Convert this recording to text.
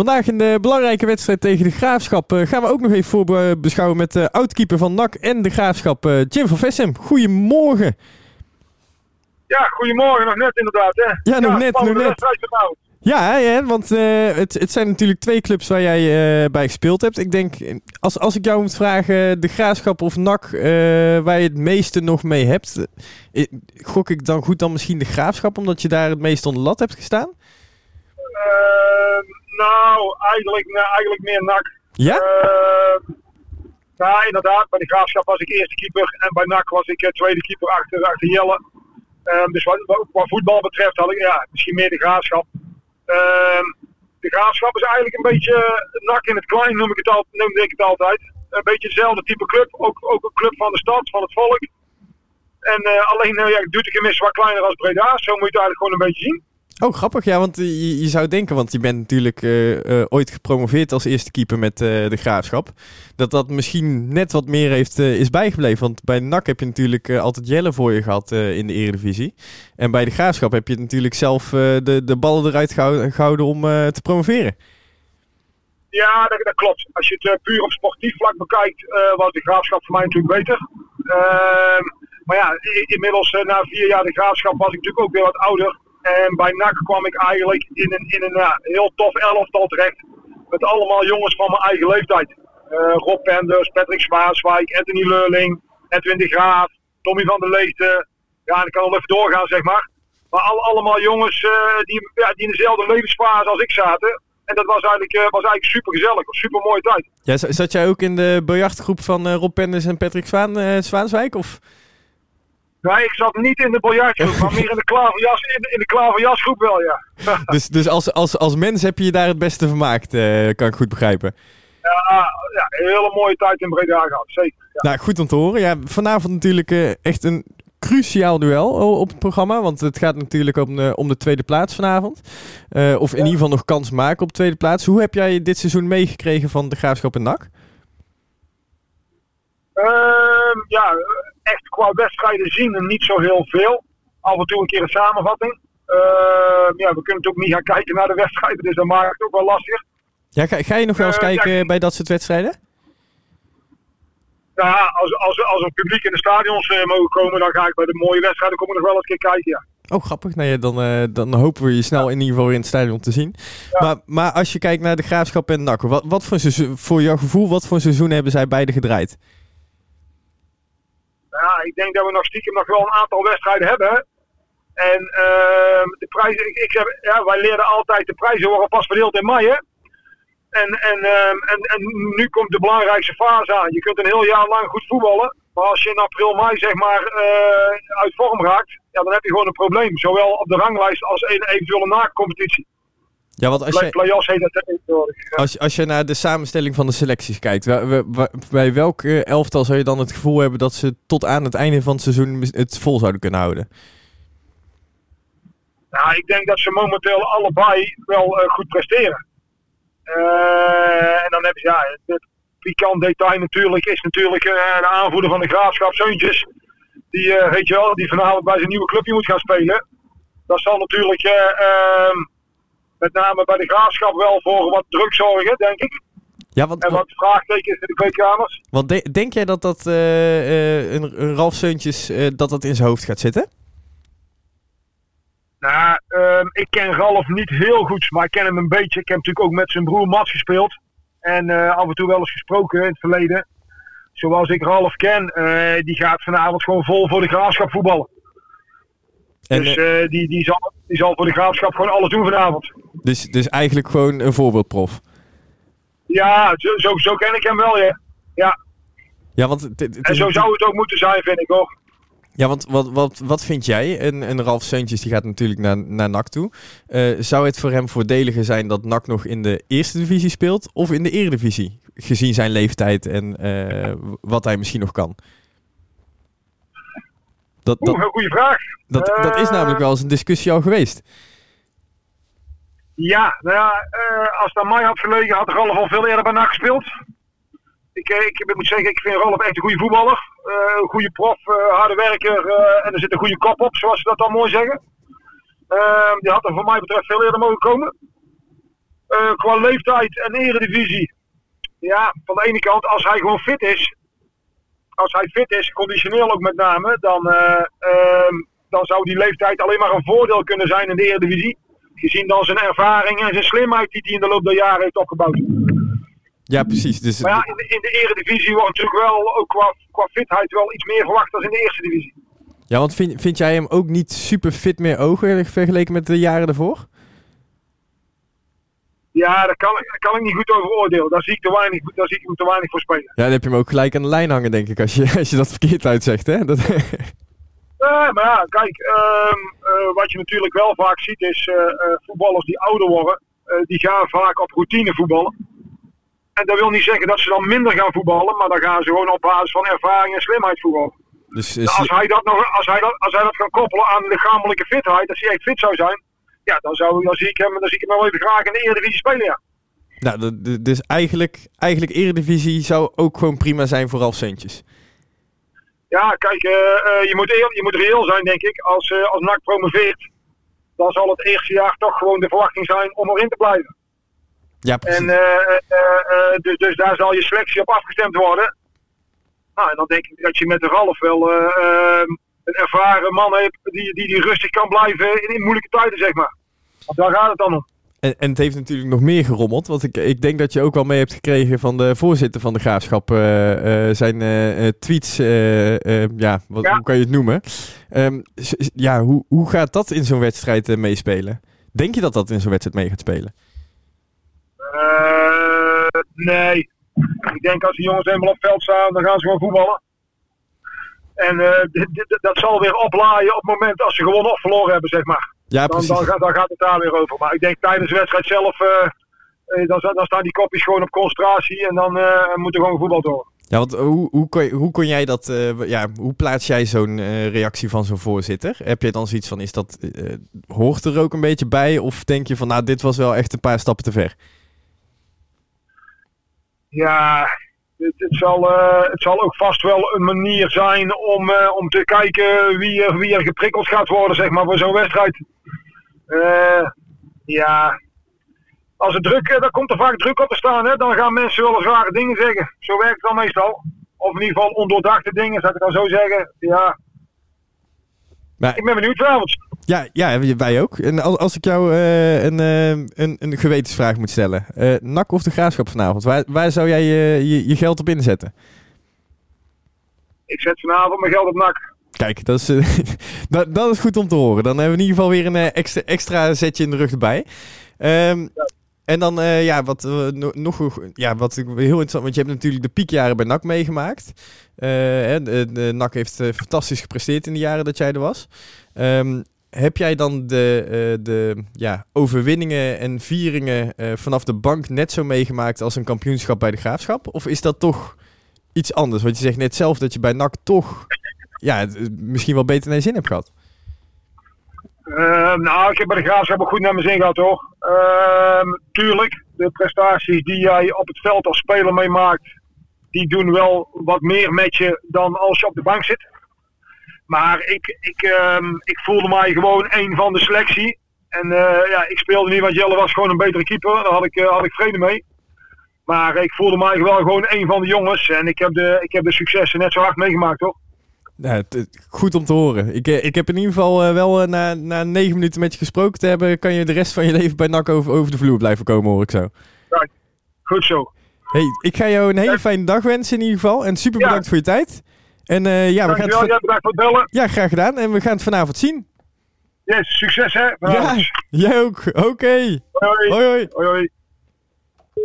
Vandaag in de belangrijke wedstrijd tegen de Graafschap uh, gaan we ook nog even voorbeschouwen met de oudkeeper van NAC en de Graafschap, uh, Jim van Vessem. Goedemorgen. Ja, goedemorgen. Nog net inderdaad. Hè? Ja, nog net. Nog net. Ja, hè, want uh, het, het zijn natuurlijk twee clubs waar jij bij gespeeld hebt. Ik denk, als, als ik jou moet vragen, de Graafschap of NAC, waar je het meeste nog mee hebt, gok ik dan goed dan misschien de Graafschap, omdat je daar het meest onder lat hebt gestaan? Nou, eigenlijk, nou, eigenlijk meer NAC. Ja? ja, inderdaad. Bij de Graafschap was ik eerste keeper en bij NAC was ik tweede keeper achter, achter Jelle. Um, dus wat, wat, voetbal betreft had ik ja, misschien meer de Graafschap. Ehm, de graafschap is eigenlijk een beetje nak in het klein, noem ik het, al, noem ik het altijd. Een beetje hetzelfde type club. Ook, ook een club van de stad, van het volk. En uh, alleen uh, ja, Doetinchem is wat kleiner als Breda. Zo moet je het eigenlijk gewoon een beetje zien. Oh, grappig. Ja, want je, je zou denken, want je bent natuurlijk uh, ooit gepromoveerd als eerste keeper met de Graafschap. Dat dat misschien net wat meer heeft, is bijgebleven. Want bij NAC heb je natuurlijk altijd Jelle voor je gehad in de Eredivisie. En bij de Graafschap heb je natuurlijk zelf de, de ballen eruit gehouden, gehouden om te promoveren. Ja, dat, dat, klopt. Als je het puur op sportief vlak bekijkt, was de Graafschap voor mij natuurlijk beter. Ehm, maar ja, inmiddels na vier jaar de Graafschap was ik natuurlijk ook weer wat ouder. En bij NAC kwam ik eigenlijk in een, in een heel tof elftal terecht. Met allemaal jongens van mijn eigen leeftijd. Uh, Rob Penders, Patrick Zwaaswijk, Anthony Leurling, Edwin de Graaf, Tommy van der Leegte. Ja, ik kan al even doorgaan, zeg maar. Maar al, allemaal jongens die, ja, die in dezelfde levensfase als ik zaten. En dat was eigenlijk, uh, was eigenlijk super gezellig. Super mooie tijd. Ja, zat jij ook in de biljartgroep van Rob Penders en Patrick Zwaan, Zwaanswijk? Of? Nee, ik zat niet in de biljartgroep, maar meer in de klaverjas, in, in de klaverjasgroep wel, ja. dus dus als, als, als mens heb je je daar het beste vermaakt, uh, kan ik goed begrijpen. Ja, ja, een hele mooie tijd in Breda gehad, zeker. Ja. Nou, goed om te horen. Ja, vanavond natuurlijk uh, echt een cruciaal duel op het programma. Want het gaat natuurlijk om de, om de tweede plaats vanavond. Uh, of in ieder geval nog kans maken op tweede plaats. Hoe heb jij dit seizoen meegekregen van de Graafschap en NAC? Ehm, ja, echt qua wedstrijden zien en niet zo heel veel. Af en toe een keer een samenvatting. Ehm, ja, we kunnen natuurlijk niet gaan kijken naar de wedstrijden, dus dat maakt het ook wel lastig. Ja, ga, ga je nog wel eens ehm, kijken bij dat soort wedstrijden? Ja, als, als, als er publiek in de stadions uh, mogen komen, dan ga ik bij de mooie wedstrijden kom ik nog wel eens een keer kijken, ja. Oh, grappig. Nou ja, dan, uh, dan hopen we je snel in ieder geval in het stadion te zien. Ja. Maar, maar als je kijkt naar de Graafschap en NAC, wat, wat voor, seizoen, voor jouw gevoel, wat voor seizoen hebben zij beide gedraaid? Ja, ik denk dat we nog stiekem nog wel een aantal wedstrijden hebben. En uh, de prijzen, ik, ik heb, ja, wij leerden altijd, de prijzen worden pas verdeeld in mei. Hè? En, en, uh, en, en nu komt de belangrijkste fase aan. Je kunt een heel jaar lang goed voetballen. Maar als je in april, mei zeg maar uh, uit vorm raakt, ja, dan heb je gewoon een probleem. Zowel op de ranglijst als in eventuele na-competitie. Ja, want als je, play heet dat tegenwoordig. Als, als je naar de samenstelling van de selecties kijkt, bij welk elftal zou je dan het gevoel hebben dat ze tot aan het einde van het seizoen het vol zouden kunnen houden? Nou, ik denk dat ze momenteel allebei wel uh, goed presteren. Uh, en dan heb je, ja, het pikant detail natuurlijk is natuurlijk uh, de aanvoerder van de Graafschap, Zeuntjes. Die, weet je wel, die vanavond bij zijn nieuwe clubje moet gaan spelen. Dat zal natuurlijk ehm, met name bij de graafschap wel voor wat druk zorgen, denk ik. Ja, want, en wat vraagtekens in de kleedkamers. Want de, denk jij dat dat uh, een, een Ralf Seuntjes uh, dat dat in zijn hoofd gaat zitten? Nou, uh, ik ken Ralf niet heel goed, maar ik ken hem een beetje. Ik heb natuurlijk ook met zijn broer Mats gespeeld. En af en toe wel eens gesproken in het verleden. Zoals ik Ralf ken, die gaat vanavond gewoon vol voor de graafschap voetballen. En, dus uh, die, die, zal, die zal voor de graafschap gewoon alles doen vanavond. Dus, dus eigenlijk gewoon een voorbeeldprof? Ja, zo, zo, zo ken ik hem wel, ja. Ja, ja want en zo zou het ook moeten zijn, vind ik hoor. Ja, want wat, wat, wat vind jij? Een, een Ralf Seuntjes die gaat natuurlijk naar, naar NAC toe. Uh, zou het voor hem voordeliger zijn dat NAC nog in de eerste divisie speelt of in de eredivisie? Gezien zijn leeftijd en uh, wat hij misschien nog kan. Dat, dat, Oeh, een goede vraag. Dat, dat is namelijk wel eens een discussie al geweest. Ja, nou ja, uh, als het aan mij had gelegen, had Ralf al veel eerder bij NAC gespeeld. Ik, eh, ik, ik, moet zeggen, ik vind Ralf echt een goede voetballer. Uh, een goede prof, harde werker en er zit een goede kop op, zoals ze dat dan mooi zeggen. Ehm, die had er voor mij betreft veel eerder mogen komen. eh, qua leeftijd en eredivisie. Ja, van de ene kant, als hij gewoon fit is. Als hij fit is, conditioneel ook met name. Dan, eh, ehm, dan zou die leeftijd alleen maar een voordeel kunnen zijn in de eredivisie. Gezien dan zijn ervaring en zijn slimheid die hij in de loop der jaren heeft opgebouwd. Ja, precies. Dus, Maar ja, in de, in de eredivisie wordt natuurlijk wel, ook qua, qua fitheid, wel iets meer verwacht dan in de eerste divisie. ja, want vind, vind jij hem ook niet super fit meer ogen vergeleken met de jaren daarvoor? Ja, daar kan, daar kan ik niet goed over oordelen. Daar zie ik, te weinig, daar zie ik hem te weinig voor spelen. Ja, dan heb je hem ook gelijk aan de lijn hangen, denk ik, als je, als je dat verkeerd uitzegt, hè? Dat, Ja, maar ja, kijk, ehm, eh, wat je natuurlijk wel vaak ziet is eh, eh, voetballers die ouder worden, eh, die gaan vaak op routine voetballen. En dat wil niet zeggen dat ze dan minder gaan voetballen, maar dan gaan ze gewoon op basis van ervaring en slimheid voetballen. dus Nou, als, hij dat nog, als, hij dat, als hij dat kan koppelen aan lichamelijke fitheid, als hij echt fit zou zijn, ja, dan, zou, dan, zie, ik hem, dan zie ik hem wel even graag in de Eredivisie spelen, ja. nou, dus eigenlijk, eigenlijk Eredivisie zou ook gewoon prima zijn voor Ralf Centjes. Ja, kijk, eh, eh, je, moet je moet reëel zijn, denk ik. Als, eh als NAC promoveert, dan zal het eerste jaar toch gewoon de verwachting zijn om erin te blijven. Ja, precies. En, dus, dus daar zal je selectie op afgestemd worden. Nou, en dan denk ik dat je met de Ralf wel een ervaren man hebt die, die, die rustig kan blijven in, in moeilijke tijden, zeg maar. Daar gaat het dan om. En, en het heeft natuurlijk nog meer gerommeld. Want ik, ik denk dat je ook wel mee hebt gekregen van de voorzitter van de graafschap. eh, eh, zijn eh, tweets. ja, wat, Ja. hoe kan je het noemen? Ehm, ja, hoe, hoe gaat dat in zo'n wedstrijd meespelen? Denk je dat dat in zo'n wedstrijd mee gaat spelen? Nee. Ik denk als die jongens eenmaal op het veld staan, dan gaan ze gewoon voetballen. En dat zal weer oplaaien op het moment als ze gewonnen of verloren hebben, zeg maar. Ja, Dan, dan, gaat, dan gaat het daar weer over. Maar ik denk tijdens de wedstrijd zelf, eh, eh, dan, dan staan die kopjes gewoon op concentratie en dan eh moet er gewoon gevoetbald worden. Ja, want hoe, hoe, kon, je- hoe kon jij dat, ja, hoe plaats jij zo'n reactie van zo'n voorzitter? Heb je dan zoiets van, is dat, hoort er ook een beetje bij? Of denk je van, nou, dit was wel echt een paar stappen te ver? Ja, het, het, zal, eh, het zal ook vast wel een manier zijn om, eh, om te kijken wie, er- wie er geprikkeld gaat worden, zeg maar, voor zo'n wedstrijd. Eh, ja, als het druk, dan komt er vaak druk op te staan, hè? dan gaan mensen wel eens rare dingen zeggen. Zo werkt het dan meestal. Of in ieder geval ondoordachte dingen, zou ik dan zo zeggen. Ja, Maar, ik ben benieuwd vanavond. Ja, ja, wij ook. En als, als ik jou eh, een, eh, een, een gewetensvraag moet stellen. eh NAC of de Graafschap vanavond? Waar, waar zou jij je, je, je geld op inzetten? Ik zet vanavond mijn geld op nak. Kijk, dat is, dat, dat is goed om te horen. Dan hebben we in ieder geval weer een extra, extra zetje in de rug erbij. Ehm, en dan, ja, wat no- nog ja, wat ik heel interessant, want je hebt natuurlijk de piekjaren bij NAC meegemaakt. Hè, de, de NAC heeft fantastisch gepresteerd in de jaren dat jij er was. Ehm, heb jij dan de, eh, de ja, overwinningen en vieringen eh, vanaf de bank net zo meegemaakt als een kampioenschap bij de Graafschap? Of is dat toch iets anders? Want je zegt net zelf dat je bij NAC toch ja, het- misschien wel beter naar je zin hebt gehad. Eh, nou, ik heb bij de Graafschap ook goed naar mijn zin gehad hoor. Ehm, tuurlijk, de prestaties die jij op het veld als speler meemaakt, die doen wel wat meer met je dan als je op de bank zit. Maar ik, ik, ehm, ik voelde mij gewoon een van de selectie. En eh, ja, ik speelde niet, want Jelle was gewoon een betere keeper. Daar had ik, eh, had ik vrede mee. Maar ik voelde mij wel gewoon een van de jongens. En ik heb de, ik heb de successen net zo hard meegemaakt hoor. Nou, het- goed om te horen. Ik, eh, ik heb in ieder geval wel na, na negen minuten met je gesproken te hebben, kan je de rest van je leven bij NAC over, over de vloer blijven komen, hoor ik zo. Goed zo. Hey, ik ga jou een hele fijne dag wensen in ieder geval. En super Ja. bedankt voor je tijd. En eh, ja, we gaan het jij bedankt voor het bellen. ja, graag gedaan. En we gaan het vanavond zien. Yes, succes hè. Ja, jij ook. Oké. Hoi, hoi. Hoi, hoi. hoi, hoi.